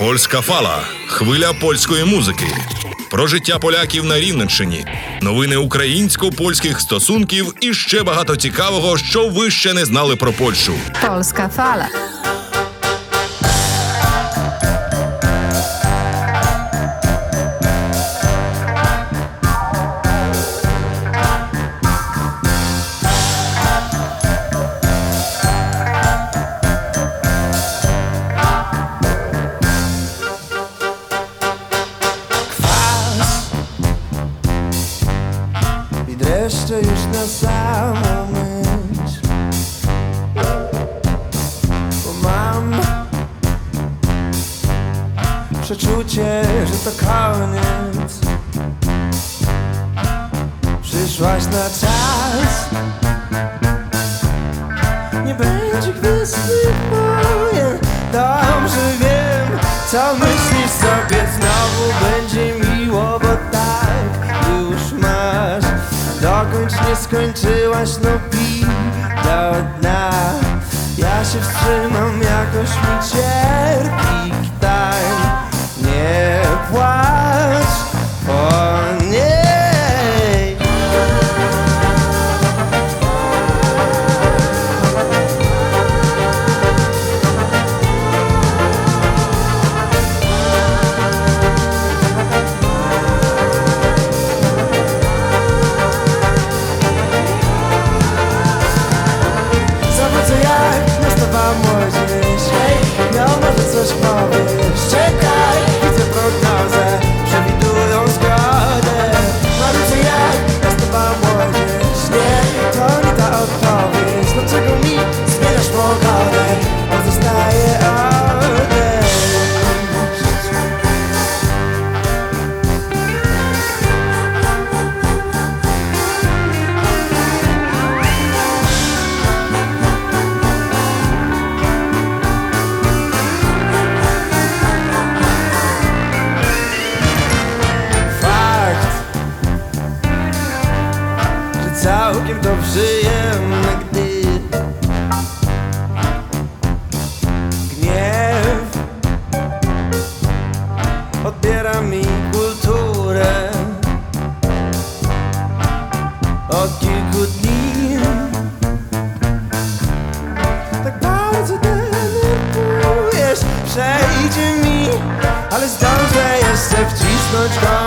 Польська фала, хвиля польської музики. Про життя поляків на Рівненщині, новини українсько-польських стосунків і ще багато цікавого, що ви ще не знали про Польщу. Польська fala. Nie będzie gwiazdy moje. Dobrze wiem, co myślisz sobie. Znowu będzie miło, bo tak już masz. Dokończ nie skończyłaś, no pij do dna. Ja się wstrzymam, jakoś mi cierpi tak Nie płacz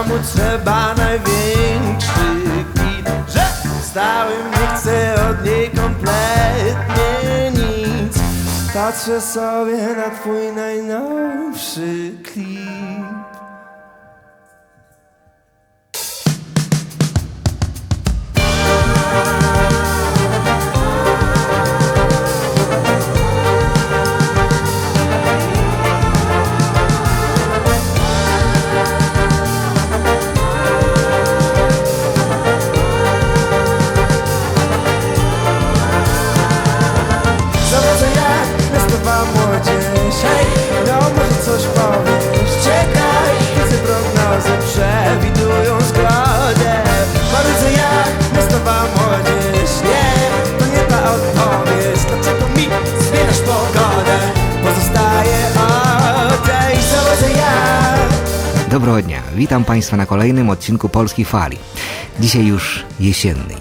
komu trzeba największy kwit Że stałym nie chcę od niej kompletnie nic. Patrzę sobie na twój najnowszy klip jak Доброго дня! Witam Państwa na kolejnym odcinku Polskiej Fali. Dzisiaj już jesienny.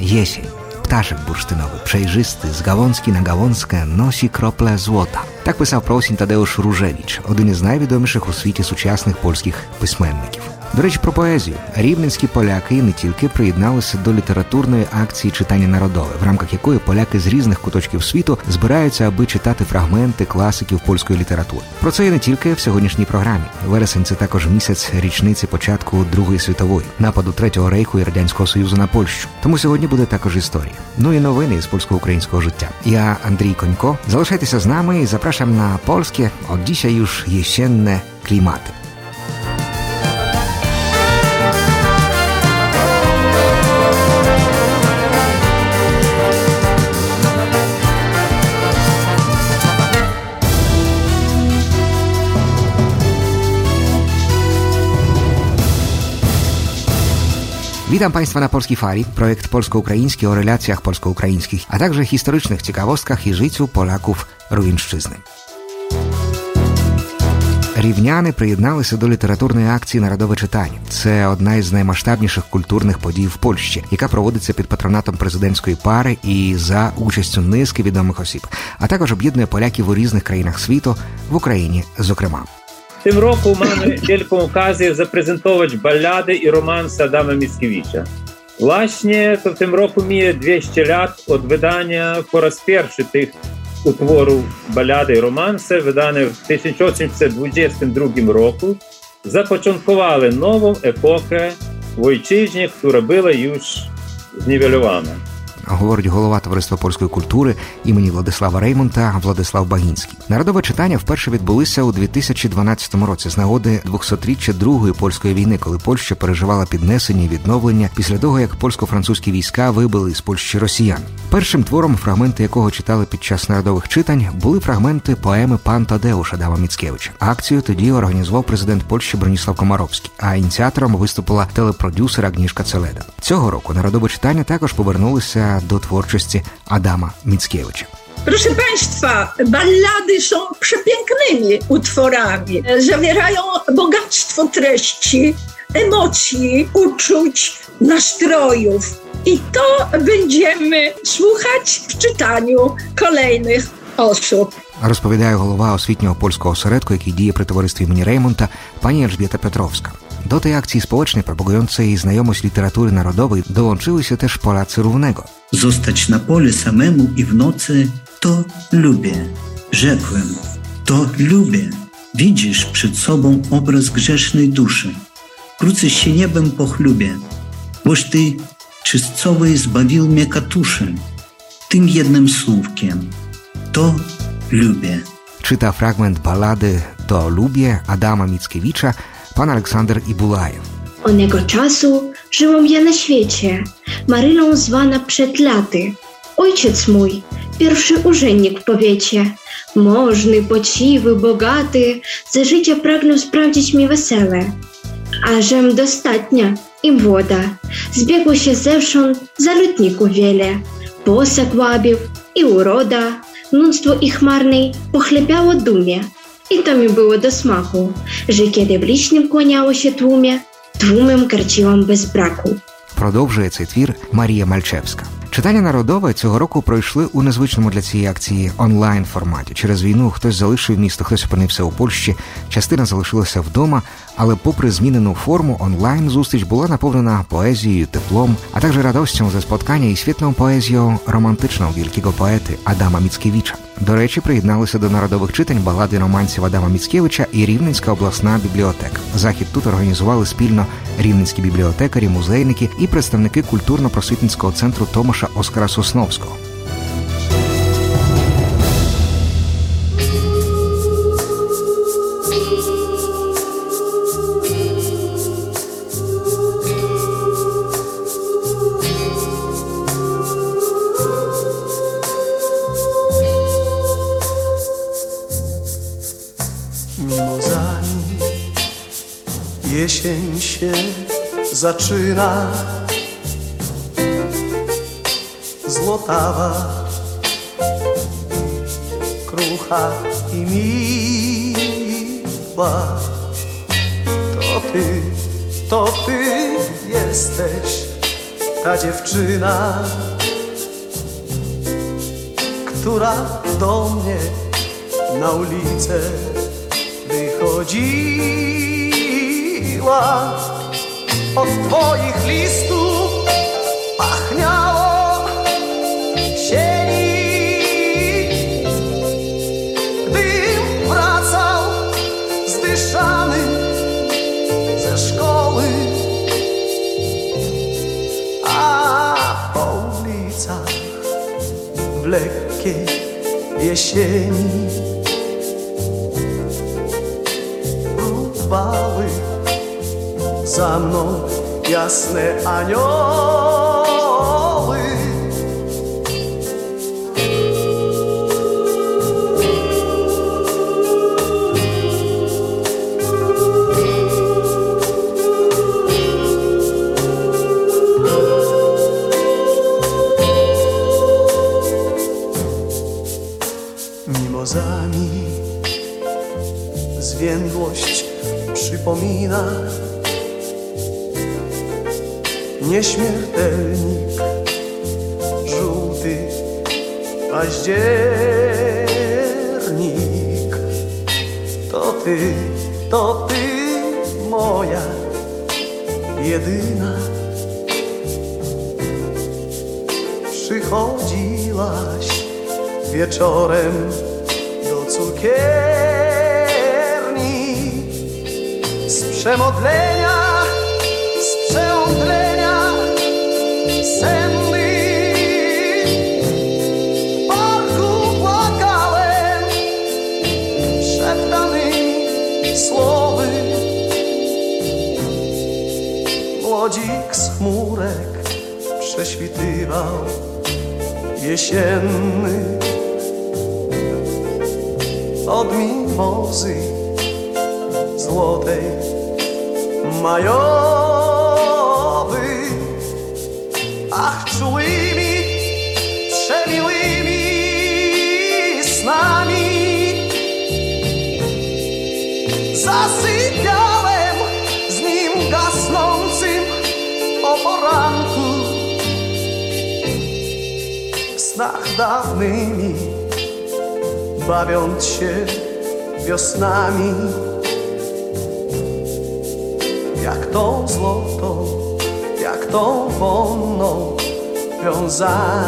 Jesień. Ptaszek bursztynowy, przejrzysty, z gałązki na gałązkę nosi krople złota. Tak pisał Prosin Tadeusz Różewicz, один із найвідоміших у світі сучасних польських письменників. До речі, про поезію. Рівненські поляки не тільки приєдналися до літературної акції читання народове, в рамках якої поляки з різних куточків світу збираються, аби читати фрагменти класиків польської літератури. Про це і не тільки в сьогоднішній програмі. Вересень це також місяць річниці початку Другої світової, нападу Третього рейху і радянського союзу на Польщу. Тому сьогодні буде також історія. Ну і новини з польсько-українського життя. Я Андрій Конько. Залишайтеся з нами і запрошам на польське, от dzisiaj już jesienne Witam Państwa na Polskiej Fali, projekt polsko-ukraiński o relacjach polsko-ukraińskich, a także historycznych ciekawostkach i życiu Polaków Ruińszczyzny. Рівняни приєдналися до літературної акції Народове читання. Це одна із наймасштабніших культурних подій в Польщі, яка проводиться під патронатом президентської пари і за участю низки відомих осіб, а також об'єднує поляків у різних країнах світу, в Україні, зокрема. Tym roku mamy wielką okazję zaprezentować ballady i romanse Adama Mickiewicza. Właśnie to w tym roku mija 200 lat od wydania po raz pierwszy tych utworów ballady i romanse, wydane w 1822 roku, zapoczątkowały nową epokę w ojczyźnie, która była już zniwelowana. Говорить голова товариства польської культури імені Владислава Реймонта Владислав Багінський. Народове читання вперше відбулися у 2012 році з нагоди 200-річчя Другої польської війни, коли Польща переживала піднесення і відновлення після того, як польсько-французькі війська вибили з Польщі росіян. Першим твором, фрагменти якого читали під час народових читань, були фрагменти поеми Пан Тадеуш Адама Міцкевича. Акцію тоді організував президент Польщі Броніслав Комаровський, а ініціатором виступила телепродюсер Агнішка Целеда. Цього року народове читання також повернулися до творчості Адама Міцкевича. Proszę Państwa, ballady są przepięknymi utworami. Zawierają bogactwo treści, emocji, uczuć, nastrojów. I to będziemy słuchać w czytaniu kolejnych osób. Розповідає голова освітнього польського осередку, який діє при товаристві імені Реймонта, пані Ельжбіта Петровська. До tej akcji społecznej propagującej znajomość literatury narodowej dołączyły się też Polacy równego. Zostać na pole samemu i w nocy to lubię. Rzekłem, to lubię. Widzisz przed sobą obraz grzesznej duszy. Wkrótce się niebem pochlubię, boś ty czystcowy zbawił mnie katuszy. Tym jednym słówkiem. To lubię. Czyta fragment balady To lubię Adama Mickiewicza pan Aleksander Ibulajew. Onego czasu żyłam ja na świecie, Maryną zwana przed laty. Ojciec mój, pierwszy urzędnik w powiecie, możny, pociwy, bogaty, za życia pragnął sprawdzić mi wesele. A żem dostatnia i młoda, zbiegło się zewsząd zalotników wiele. Posag łabił i uroda, mnóstwo ich marnej pochlebiało dumie. I to mi było do smaku, że kiedy w licznym kłaniało się tłumie, tłumem karciłam bez braku. Продовжує цей твір Марія Мальчевська. Читання народове цього року пройшли у незвичному для цієї акції онлайн форматі. Через війну хтось залишив місто, хтось опинився у Польщі, частина залишилася вдома, але, попри змінену форму, онлайн зустріч була наповнена поезією, теплом, а також радостю за spotkanie і світлną поезією романтичного wielkiego поети Адама Міцкевича. До речі, приєдналися до народових читань балади романсів Адама Міцкевича і Рівненська обласна бібліотека. Захід тут організували спільно рівненські бібліотекарі, музейники і представники культурно-просвітницького центру Томаша Оскара Сосновського. Jesień się zaczyna. Złotawa, krucha i miła To ty, to ty jesteś ta dziewczyna Która do mnie na ulicę wychodziła od twoich listów pachniało sieni. Gdym wracał zdyszany ze szkoły a po ulicach w lekkiej jesieni próbowały za mną jasne anioły. Mimozami zwiędłość przypomina. Nieśmiertelnik, żółty październik. To ty, to ty, moja jedyna. Przychodziłaś wieczorem do cukierni z przemodlenia, z przeomdlenia Młodzik z chmurek prześwitywał jesienny od mimozy złotej. Czułymi, przemiłymi snami. Zasypiałem z nim gasnącym o poranku. W snach dawnymi bawiąc się wiosnami. Jak tą złotą, jak tą wonną pełzanką.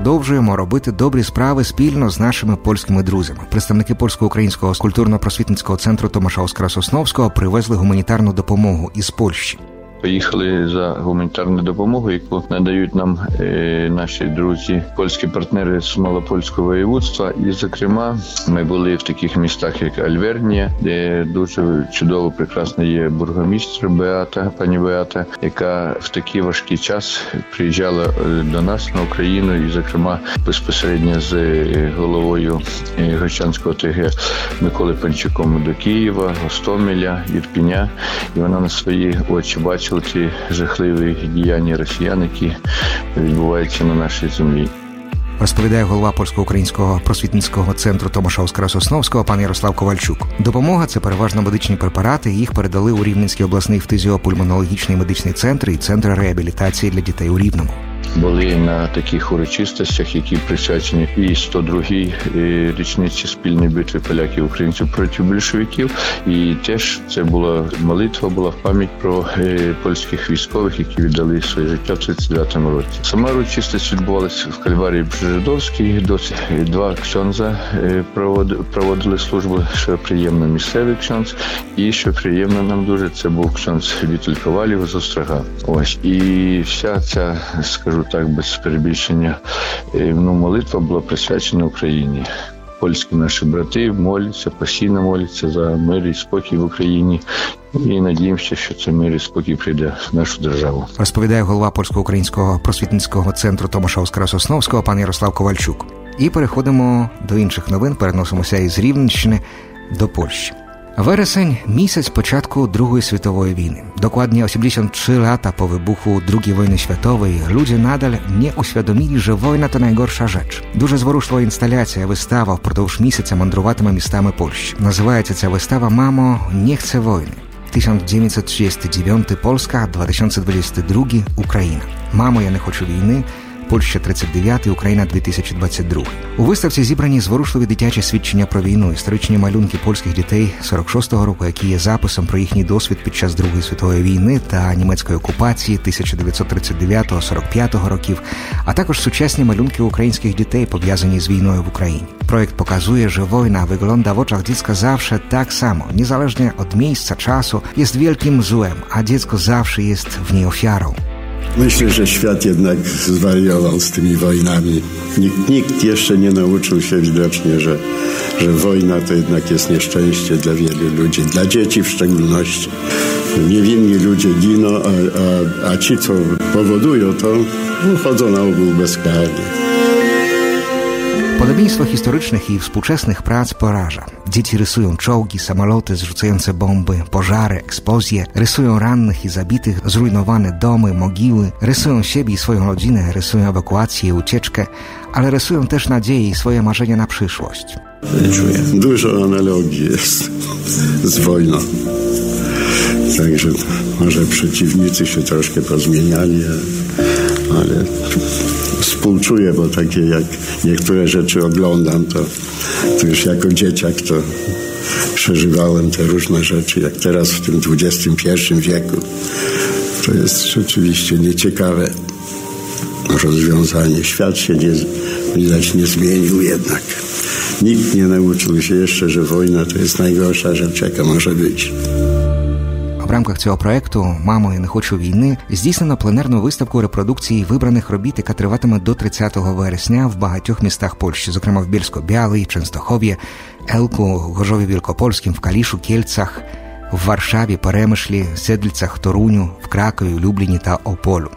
Продовжуємо робити добрі справи спільно з нашими польськими друзями. Представники польсько-українського культурно-просвітницького центру Томаша Оскара Сосновського привезли гуманітарну допомогу із Польщі. Поїхали за гуманітарною допомогою, яку надають нам е, наші друзі, польські партнери з малопольського воєводства. І, зокрема, ми були в таких містах, як Альвернія, де дуже чудово, прекрасно є бургомістр Беата, пані Беата, яка в такий важкий час приїжджала е, до нас на Україну, і, зокрема, безпосередньо з е, головою е, ТГ Миколи Панчуком до Києва, Гостомеля, Ірпіня. І вона на свої очі бачила ті жахливі діяння росіян, які відбуваються на нашій землі. Розповідає голова польсько-українського просвітницького центру Томаша Оскара Сосновського пан Ярослав Ковальчук. Допомога це переважно медичні препарати. Їх передали у Рівненський обласний фтизіопульмонологічний медичний центр і центр реабілітації для дітей у Рівному. Були на таких урочистостях, які присвячені і 102-й е, річниці спільної битви поляків українців проти більшовиків. І теж це була молитва, була в пам'ять про е, польських військових, які віддали своє життя в 39-му році. Сама урочистість відбувалася в кальварії Бжижидовській. Досі два ксьонза е, проводили службу, що приємно місцевий ксьонз. І що приємно нам дуже, це був ксьонз Віталь Ковалів з Острога. Ось і вся ця, скажу так, без перебільшення, е, ну, молитва була присвячена Україні. Польські наші брати моляться, постійно моляться за мир і спокій в Україні. І надіємося, що цей мир і спокій прийде в нашу державу. Розповідає голова польсько-українського просвітницького центру Томаша Оскара Сосновського пан Ярослав Ковальчук. І переходимо до інших новин. Переносимося із Рівненщини до Польщі. Вересень місяць початku II światowej wojny. Dokładnie 83 lata po wybuchu II wojny światowej ludzie nadal nie uświadomili, że wojna to najgorsza rzecz. Дуже зворушлива інсталяція, вистава впродовж місяця мандруватиме містами Польщі. Називається ця вистава Мамо, не chcę wojny. 1939 Polska, 2022 Україна. Мамо, я не хочу війни. Польща 39, Україна 2022. У виставці зібрані зворушливі дитячі свідчення про війну, історичні малюнки польських дітей 46-го року, які є записом про їхній досвід під час Другої світової війни та німецької окупації 1939-45 років, а також сучасні малюнки українських дітей, пов'язані з війною в Україні. Projekt pokazuje, że wojna wygląda w oczach dziecka zawsze tak samo, niezależnie od miejsca, czasu, jest wielkim złem, a dziecko zawsze jest w niej ofiarą. Myślę, że świat jednak zwariował z tymi wojnami. Nikt, nikt jeszcze nie nauczył się widocznie, że, że wojna to jednak jest nieszczęście dla wielu ludzi, dla dzieci w szczególności. Niewinni ludzie giną, a, a, a ci, co powodują to, chodzą na ogół bezkarnie. Podobieństwo historycznych i współczesnych prac poraża. Dzieci rysują czołgi, samoloty zrzucające bomby, pożary, eksplozje, rysują rannych i zabitych, zrujnowane domy, mogiły, rysują siebie i swoją rodzinę, rysują ewakuację i ucieczkę, ale rysują też nadzieję i swoje marzenia na przyszłość. Dużo analogii jest z wojną. Także może przeciwnicy się troszkę pozmieniali, ale współczuję, bo takie jak niektóre rzeczy oglądam, to, to już jako dzieciak to przeżywałem te różne rzeczy, jak teraz w tym XXI wieku. To jest rzeczywiście nieciekawe rozwiązanie. Świat się nie, widać nie zmienił jednak. Nikt nie nauczył się jeszcze, że wojna to jest najgorsza rzecz, jaka może być. В рамках цього проекту Мамо, я не хочу війни здійснено пленерну виставку репродукції вибраних робіт, яка триватиме до 30 вересня в багатьох містах Польщі, зокрема в Більсько-Бялий, Częstochowie, Елку, Горжові Wielkopolskim, в Калішу, Кельцах, в Варшаві, Перемишлі, Седльцях, Торуню, в Кракові, Любліні та Ополю.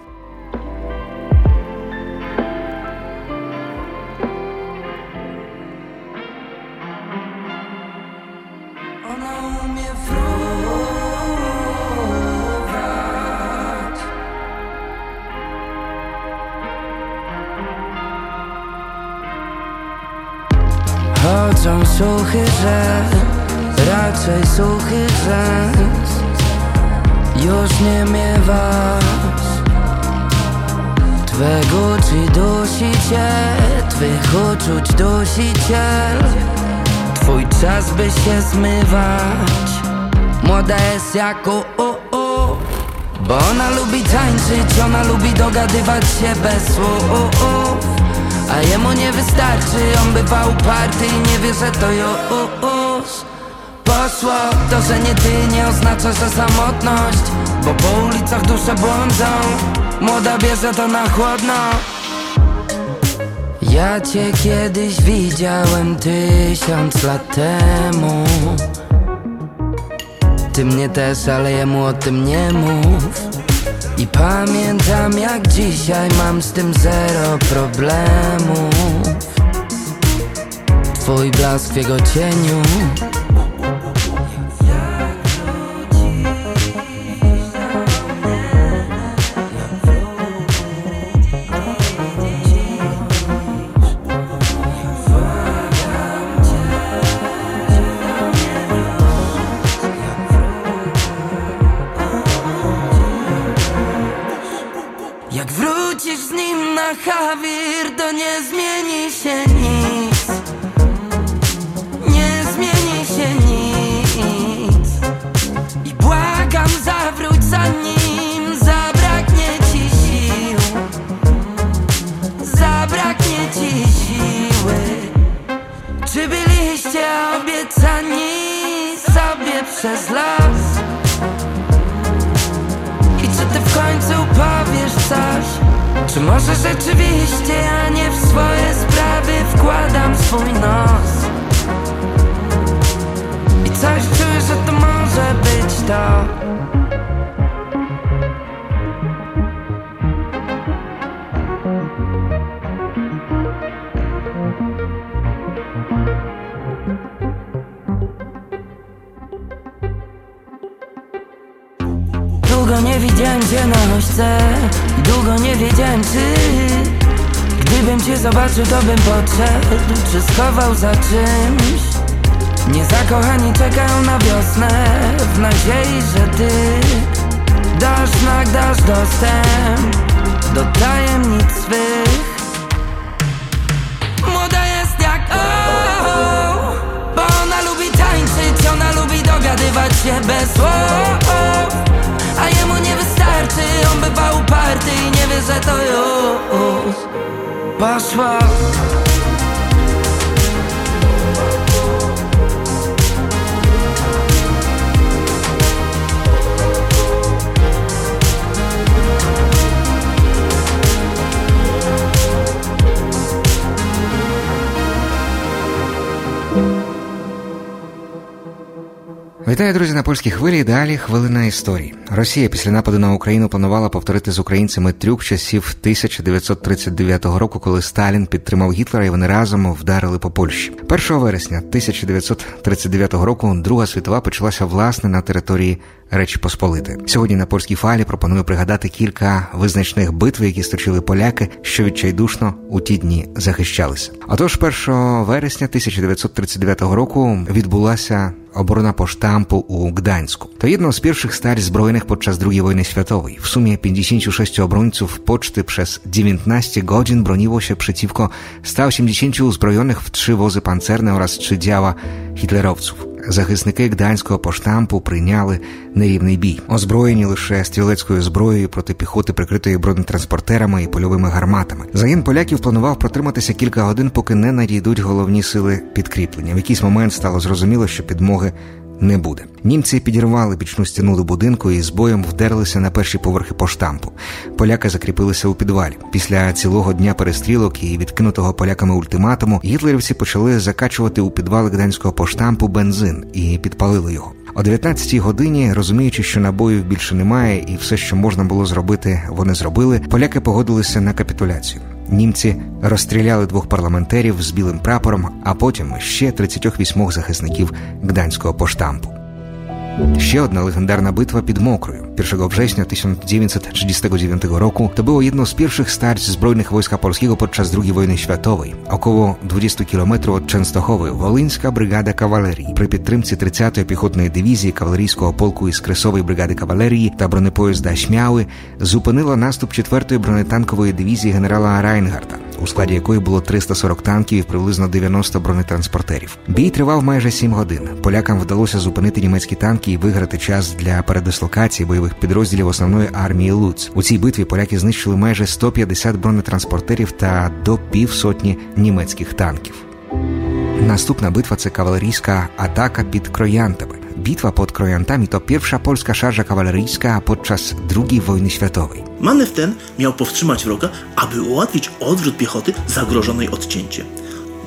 Raczej suchy rzęs Już nie miewasz Twego czy dusi cię, twych uczuć dusiciel Twój czas by się zmywać. Młoda jest jak o, o, o Bo ona lubi tańczyć, ona lubi dogadywać się bez słów A jemu nie wystarczy, on bywa uparty i nie wie, że to już Poszło, to, że nie ty nie oznacza, że samotność Bo po ulicach dusze błądzą. Młoda bierze to na chłodno. Ja cię kiedyś widziałem tysiąc lat temu. Ty mnie też, ale jemu o tym nie mów I pamiętam jak dzisiaj mam z tym zero problemów. Twój blask w jego cieniu Czy może rzeczywiście ja nie w swoje sprawy wkładam swój nos? I coś czuję, że to może być to. Długo nie widziałem cię na ośce I długo nie wiedziałem czy Gdybym cię zobaczył to bym podszedł Czy schował za czymś. Niezakochani czekają na wiosnę W nadziei, że ty Dasz znak, dasz dostęp Do tajemnic swych. Młoda jest jak o, Bo ona lubi tańczyć Ona lubi dogadywać się bez słów On bywa uparty i nie wie, że to już Poszło Вітаю друзі, на польській хвилі. Далі хвилина історії. Росія після нападу на Україну планувала повторити з українцями трюк часів 1939 року, коли Сталін підтримав Гітлера і вони разом вдарили по Польщі. 1 вересня 1939 року Друга світова почалася власне на території Речі Посполити. Сьогодні на польській фалі пропоную пригадати кілька визначних битв, які сточили поляки, що відчайдушно у ті дні захищалися. Отож, 1 вересня 1939 року відбулася obrona posztampu u Gdańsku. To jedno z pierwszych starć zbrojnych podczas II wojny światowej. W sumie 56 obrońców poczty przez 19 godzin broniło się przeciwko 180 uzbrojonych w trzy wozy pancerne oraz trzy działa hitlerowców. Захисники гданського поштампу прийняли нерівний бій, озброєні лише стрілецькою зброєю проти піхоти, прикритої бронетранспортерами і польовими гарматами. Загін поляків планував протриматися кілька годин, поки не надійдуть головні сили підкріплення. В якийсь момент стало зрозуміло, що підмоги не буде. Німці підірвали бічну стіну до будинку і з боєм вдерлися на перші поверхи поштампу. Поляки закріпилися у підвалі. Після цілого дня перестрілок і відкинутого поляками ультиматуму гітлерівці почали закачувати у підвали гданського поштампу бензин і підпалили його. О 19-й годині, розуміючи, що набоїв більше немає, і все, що можна було зробити, вони зробили. Поляки погодилися на капітуляцію. Німці розстріляли двох парламентерів з білим прапором, а потім ще 38 захисників гданського поштампу. Ще одна легендарна битwa під Мокрою 1 września 1939 roku to było jedno z pierwszych starć zbrojnych Wojska Polskiego podczas II wojny światowej. Około 20 km od Częstochowy Wolyńska Brygada Kawalerii при підтримці 30-ї піхотної дивізії кавалерійського полку із Кресової бригади кавалерії та бронепоїзда Шмяли зупинила наступ 4-ї бронетанкової дивізії генерала Райнгарта, у складі якої було 340 танків і приблизно 90 бронетранспортерів. Бій тривав майже 7 годин. Полякам вдалося зупинити німецькі танки і виграти час для передислокації бойових підрозділів основної армії Луц. У цій битві поляки знищили майже 150 бронетранспортерів та до півсотні німецьких танків. Наступна битва це кавалерійська атака під Кроянтами. Bitwa pod Krojantami to pierwsza polska szarża kawaleryjska podczas II wojny światowej. Manewr ten miał powstrzymać wroga, aby ułatwić odwrót piechoty zagrożonej odcięciem.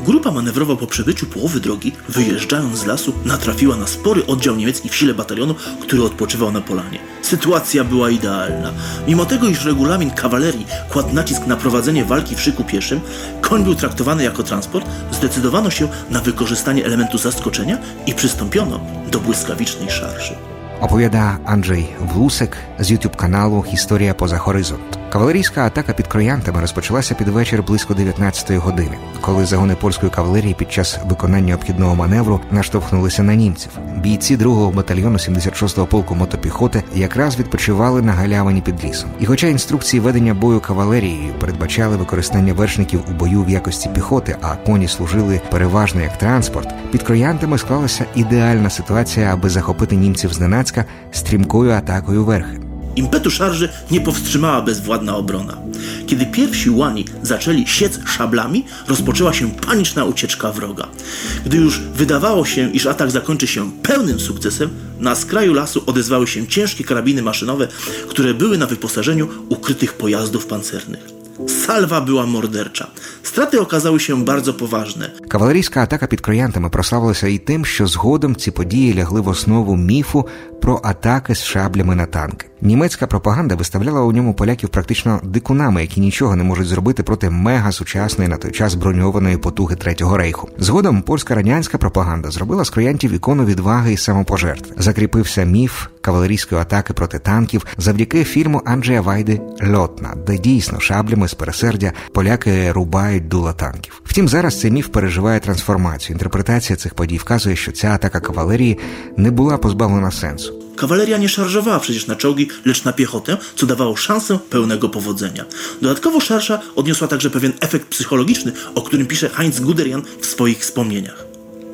Grupa manewrowa po przebyciu połowy drogi, wyjeżdżając z lasu, natrafiła na spory oddział niemiecki w sile batalionu, który odpoczywał na polanie. Sytuacja była idealna. Mimo tego, iż regulamin kawalerii kładł nacisk na prowadzenie walki w szyku pieszym, koń był traktowany jako transport, zdecydowano się na wykorzystanie elementu zaskoczenia i przystąpiono do błyskawicznej szarży opowiada Andrzej Wlusek z YouTube kanału Historia Poza Horyzont. Кавалерійська атака під Кроянтами розпочалася під вечір близько 19-ї години, коли загони польської кавалерії під час виконання обхідного маневру наштовхнулися на німців. Бійці 2-го батальйону 76-го полку мотопіхоти якраз відпочивали на галявині під лісом. І хоча інструкції ведення бою кавалерією передбачали використання вершників у бою в якості піхоти, а коні служили переважно як транспорт, під Кроянтами склалася ідеальна ситуація, аби захопити німців зненацька стрімкою атакою верхи. Impetu szarży nie powstrzymała bezwładna obrona. Kiedy pierwsi łani zaczęli siec szablami, rozpoczęła się paniczna ucieczka wroga. Gdy już wydawało się, iż atak zakończy się pełnym sukcesem, na skraju lasu odezwały się ciężkie karabiny maszynowe, które były na wyposażeniu ukrytych pojazdów pancernych. Salwa była mordercza. Straty okazały się bardzo poważne. Кавалерійська атака під Кроянтами прославилася і тим, що згодом ці події лягли в основу міфу про атаки з шаблями на танки. Німецька пропаганда виставляла у ньому поляків практично дикунами, які нічого не можуть зробити проти мега сучасної на той час броньованої потуги Третього рейху. Згодом польська радянська пропаганда зробила з кроянтів ікону відваги і самопожертви. Закріпився міф кавалерійської атаки проти танків завдяки фільму Анджея Вайди Льотна, де дійсно шаблями з пересердя поляки рубають дула танків. Втім, зараз цей міф переживає трансформацію. Інтерпретація цих подій вказує, що ця атака кавалерії не була позбавлена сенсу. Kawaleria nie szarżowała przecież na czołgi, lecz na piechotę, co dawało szansę pełnego powodzenia. Dodatkowo szarsza odniosła także pewien efekt psychologiczny, o którym pisze Heinz Guderian w swoich wspomnieniach.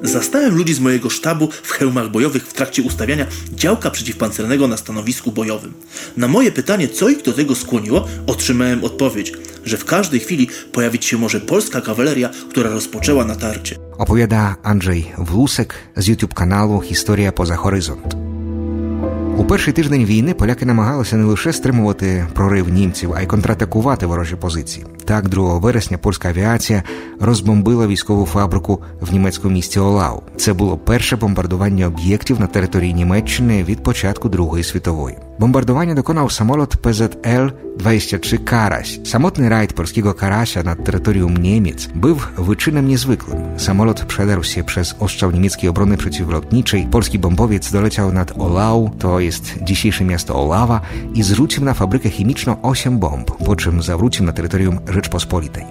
Zastałem ludzi z mojego sztabu w hełmach bojowych w trakcie ustawiania działka przeciwpancernego na stanowisku bojowym. Na moje pytanie, co ich do tego skłoniło, otrzymałem odpowiedź, że w każdej chwili pojawić się może polska kawaleria, która rozpoczęła natarcie. Оповіда Анджей Влусек з YouTube каналу Історія поза горизонт. У перший тиждень війни поляки намагалися не лише стримувати прорив німців, а й контратакувати ворожі позиції. Так, 2 вересня польська авіація розбомбила військову фабрику в німецькому місті Олау. Це було перше бомбардування об'єктів на території Німеччини від початку Другої світової. Bombardowaniu dokonał samolot PZL-23 Karaś. Samotny rajd polskiego Karasia nad terytorium Niemiec był wyczynem niezwykłym. Samolot przedarł się przez ostrzał niemieckiej obrony przeciwlotniczej. Polski bombowiec doleciał nad Olau, to jest dzisiejsze miasto Olawa, i zrzucił na fabrykę chemiczną 8 bomb, po czym zawrócił na terytorium Rzeczpospolitej.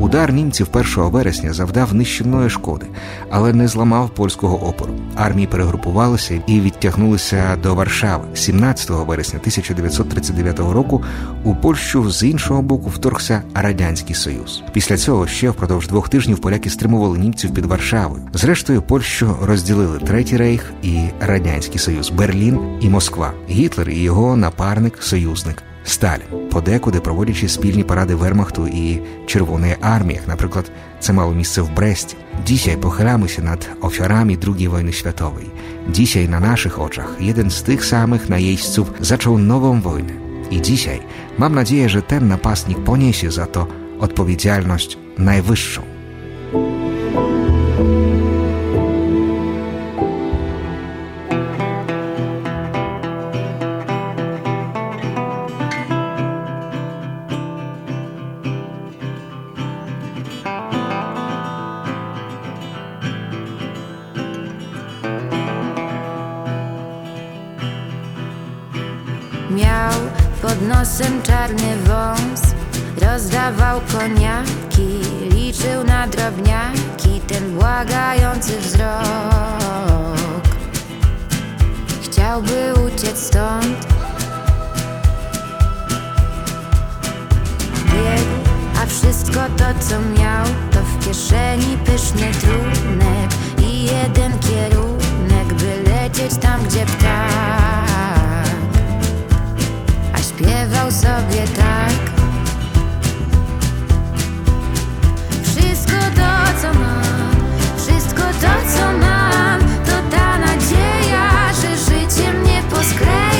Удар німців 1 вересня завдав нищівної шкоди, але не зламав польського опору. Армії перегрупувалися і відтягнулися до Варшави. 17 вересня 1939 року у Польщу з іншого боку вторгся Радянський Союз. Після цього ще впродовж двох тижнів поляки стримували німців під Варшавою. Зрештою, Польщу розділили Третій рейх і Радянський Союз, Берлін і Москва. Гітлер і його напарник, союзник Сталін, подекуди проводячи спільні паради Вермахту і Червоної армії, як, наприклад, це мало місце в Бресті. Dzisiaj pochylamy nad ofiarami II wojny światowej. Dzisiaj na naszych oczach jeden z tych samych najeźdźców zaczął nową wojnę. I dzisiaj mam nadzieję, że ten napastnik poniesie za to odpowiedzialność najwyższą. Nosem czarny wąs. Rozdawał koniaki Liczył na drobniaki Ten błagający wzrok. Chciałby uciec stąd. Biegł, a wszystko to co miał To w kieszeni pyszny trunek I jeden kierunek By lecieć tam gdzie ptak śpiewał sobie tak. Wszystko to, co mam, wszystko to, co mam, to ta nadzieja, że życie mnie poskleja.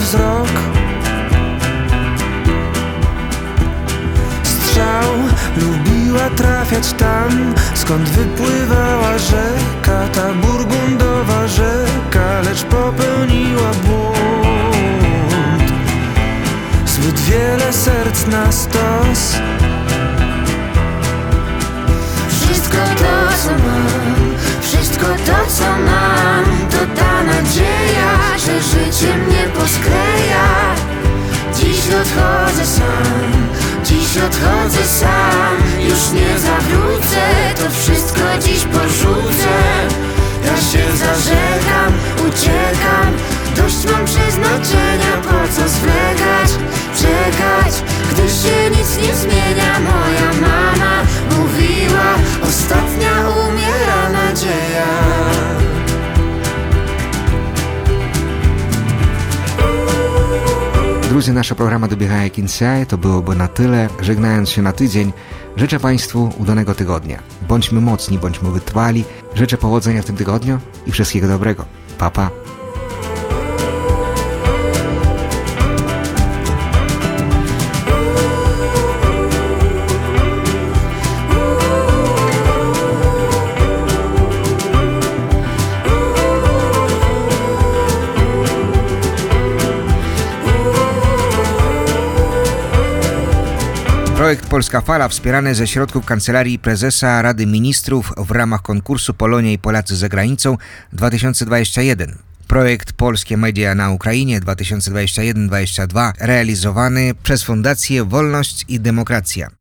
Wzrok. Strzał lubiła trafiać tam Skąd wypływała rzeka Ta burgundowa rzeka Lecz popełniła błąd. Zbyt wiele serc na stos. Wszystko to, co mam, wszystko to, co mam, to ta nadzieja, że życie mnie poskleja. Dziś odchodzę sam, dziś odchodzę sam, już nie zawrócę, to wszystko dziś porzucę. Ja się zażegam, uciekam, dość mam przeznaczenia, po co zwlekać, czekać, gdy się nic nie zmienia. Moja mama mówiła Ostatnia umiera nadzieja Drodzy, nasza programa dobiega jak insight. To byłoby na tyle. Żegnając się na tydzień, życzę Państwu udanego tygodnia. Bądźmy mocni, bądźmy wytrwali. Życzę powodzenia w tym tygodniu i wszystkiego dobrego. Pa, pa. Polska Fala wspierane ze środków Kancelarii Prezesa Rady Ministrów w ramach konkursu Polonia i Polacy za granicą 2021. Projekt Polskie Media na Ukrainie 2021-2022 realizowany przez Fundację Wolność i Demokracja.